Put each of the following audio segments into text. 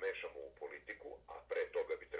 mešamo u politiku, a pre toga bi trebalo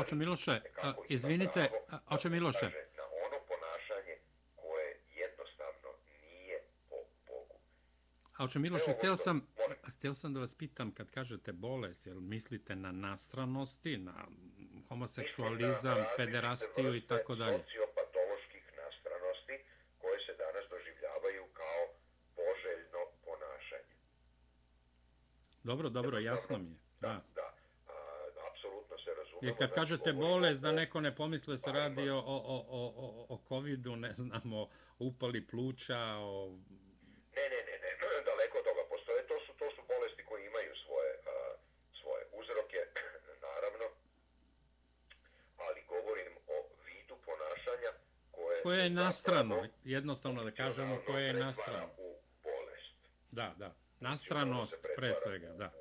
Oče Miloše, e, izvinite, oče Miloše. Na ono ponašanje koje jednostavno nije po Bogu. Oče Miloše, htio sam, htio sam da vas pitam kad kažete bolest, jel mislite na nastranosti, na homoseksualizam, na pederastiju i tako dalje? Dobro, dobro, jasno mi je. Da. da. Je, kad kažete bolest, da neko ne pomisle se radi o, o, o, o, o COVID-u, ne znamo, upali pluća, o... Ne, ne, ne, ne, daleko od toga postoje. To su, to su bolesti koje imaju svoje, a, svoje uzroke, naravno. Ali govorim o vidu ponašanja koje... Koje je nastrano, zapravo, jednostavno da kažemo koje je nastrano. U bolest. Da, da, znači, ono nastranost pre svega, da. U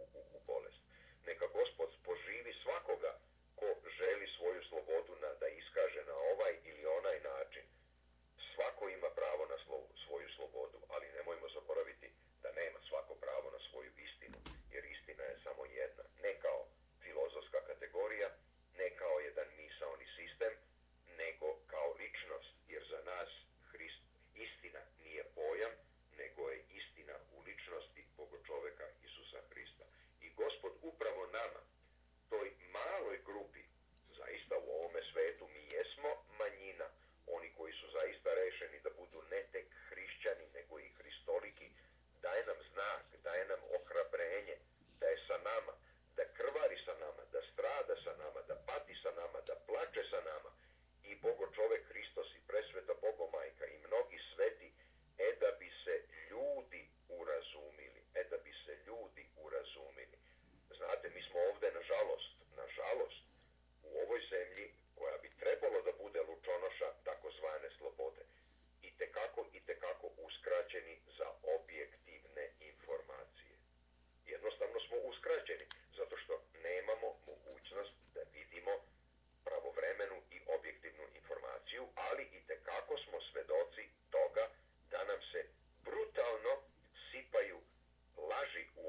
Music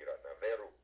Iranaveru né?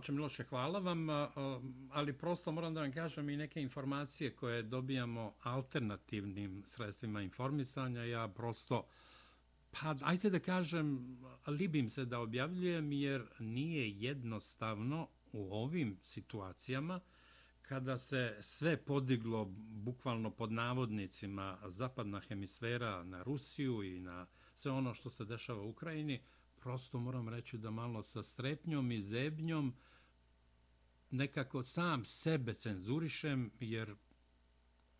Otče Miloše, hvala vam, ali prosto moram da vam kažem i neke informacije koje dobijamo alternativnim sredstvima informisanja. Ja prosto, pa ajte da kažem, libim se da objavljujem jer nije jednostavno u ovim situacijama kada se sve podiglo bukvalno pod navodnicima zapadna hemisfera na Rusiju i na sve ono što se dešava u Ukrajini, prosto moram reći da malo sa strepnjom i zebnjom uh, nekako sam sebe cenzurišem, jer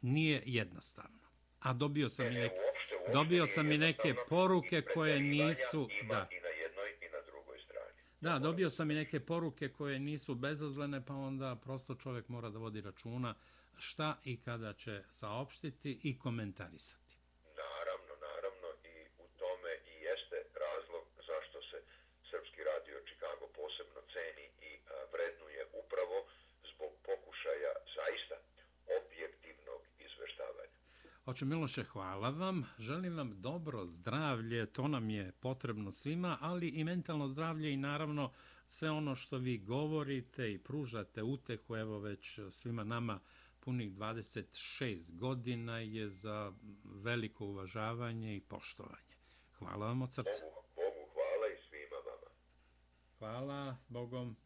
nije jednostavno. A dobio sam e, i e, neke, uopšte, uopšte dobio sam i neke poruke koje nisu... Ima da. I na jednoj i na drugoj strani. Da, dobio sam i neke poruke koje nisu bezazlene, pa onda prosto čovjek mora da vodi računa šta i kada će saopštiti i komentarisati. Oče Miloše, hvala vam. Želim vam dobro zdravlje, to nam je potrebno svima, ali i mentalno zdravlje i naravno sve ono što vi govorite i pružate uteku, evo već svima nama punih 26 godina je za veliko uvažavanje i poštovanje. Hvala vam od srca. Bogu, Bogu hvala i svima vama. Hvala, Bogom.